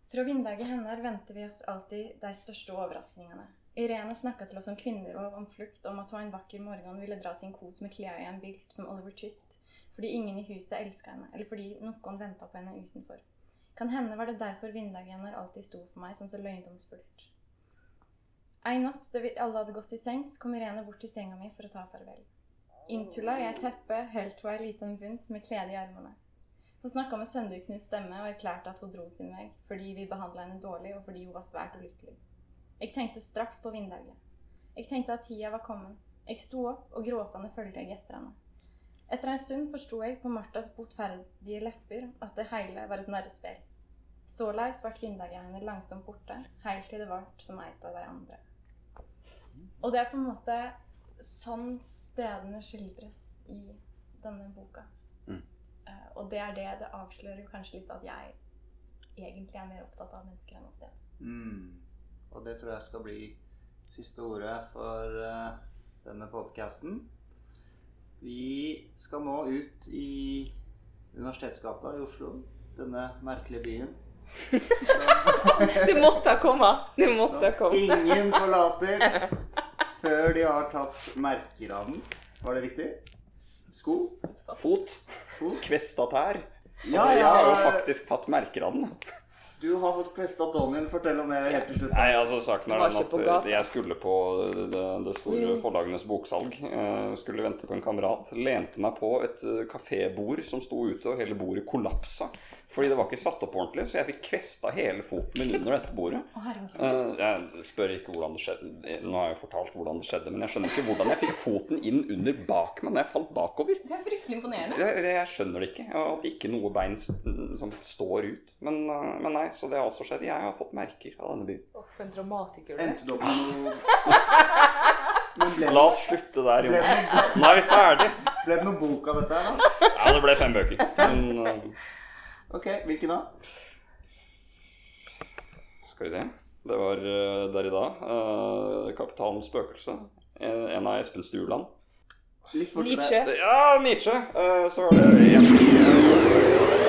Fra vindauget hennes venter vi oss alltid de største overraskningene. Irene snakka til oss om kvinner og om flukt, om at hun en vakker morgen ville dra sin kos med klær i en bylt som Oliver Twist, fordi ingen i huset elska henne, eller fordi noen venta på henne utenfor. Kan hende var det derfor vindauget hennes alltid sto for meg som så løgndomsfullt. En natt da vi alle hadde gått i sengs, kom Irene bort til senga mi for å ta farvel. Inntulla i et teppe holdt hun ei liten bunt med klede i armene. Hun snakka med sønderknust stemme og erklærte at hun dro sin vei fordi vi behandla henne dårlig, og fordi hun var svært ulykkelig. Jeg tenkte straks på vindauget. Jeg tenkte at tida var kommet. Jeg sto opp, og gråtende fulgte jeg etter henne. Etter en stund forsto jeg på Martas botferdige lepper at det hele var et narrespill. Såleis ble vindauget hennes langsomt borte, helt til det ble som et av de andre. Og det er på en måte sånn stedene skildres i denne boka. Mm. Eh, og det er det det avslører kanskje litt at jeg egentlig er mer opptatt av mennesker enn av sted. Mm. Og det tror jeg skal bli siste ordet for eh, denne podkasten. Vi skal nå ut i Universitetsgata i Oslo. Denne merkelige byen. Det måtte ha kommet! Det måtte ha kommet. ingen forlater før de har tatt merker av den. Var det riktig? Sko? Fot. Fot? Kvesta tær. Ja, Altså, jeg har jo faktisk tatt merker av den. Du har fått kvesta Tonjen. Fortell om det helt til slutt. Nei, altså saken er den at jeg skulle på det, det store Jo. forlagenes boksalg. eh, Skulle vente på en kamerat. Lente meg på et eh, kafébord som sto ute, og hele bordet kollapsa. Fordi det var ikke satt opp ordentlig, så jeg fikk kvesta hele foten min under dette bordet. Eh, Jeg spør ikke hvordan det skjedde. Nå har jeg jo fortalt hvordan det skjedde, men jeg skjønner ikke hvordan jeg fikk foten inn under bak meg når jeg falt bakover. Det er fryktelig imponerende. Jeg, jeg skjønner det ikke. Jeg har ikke noe bein som står ut. Men, eh, men nei, så det har også skjedd. Jeg har fått merker av denne byen. Åh, for en dramatiker du er. La oss slutte der, Jon. Nå er vi ferdig. ble det noen bok av dette her, da? Ja, det ble fem bøker. Men eh, Ok, hvilken da? skal vi se. Det var uh, Derrida. Uh, 'Kapitalens spøkelse'. En, en av Espen Stuland. Litt fortere. Nietzsche. Ja, Nietzsche. Uh, så var det en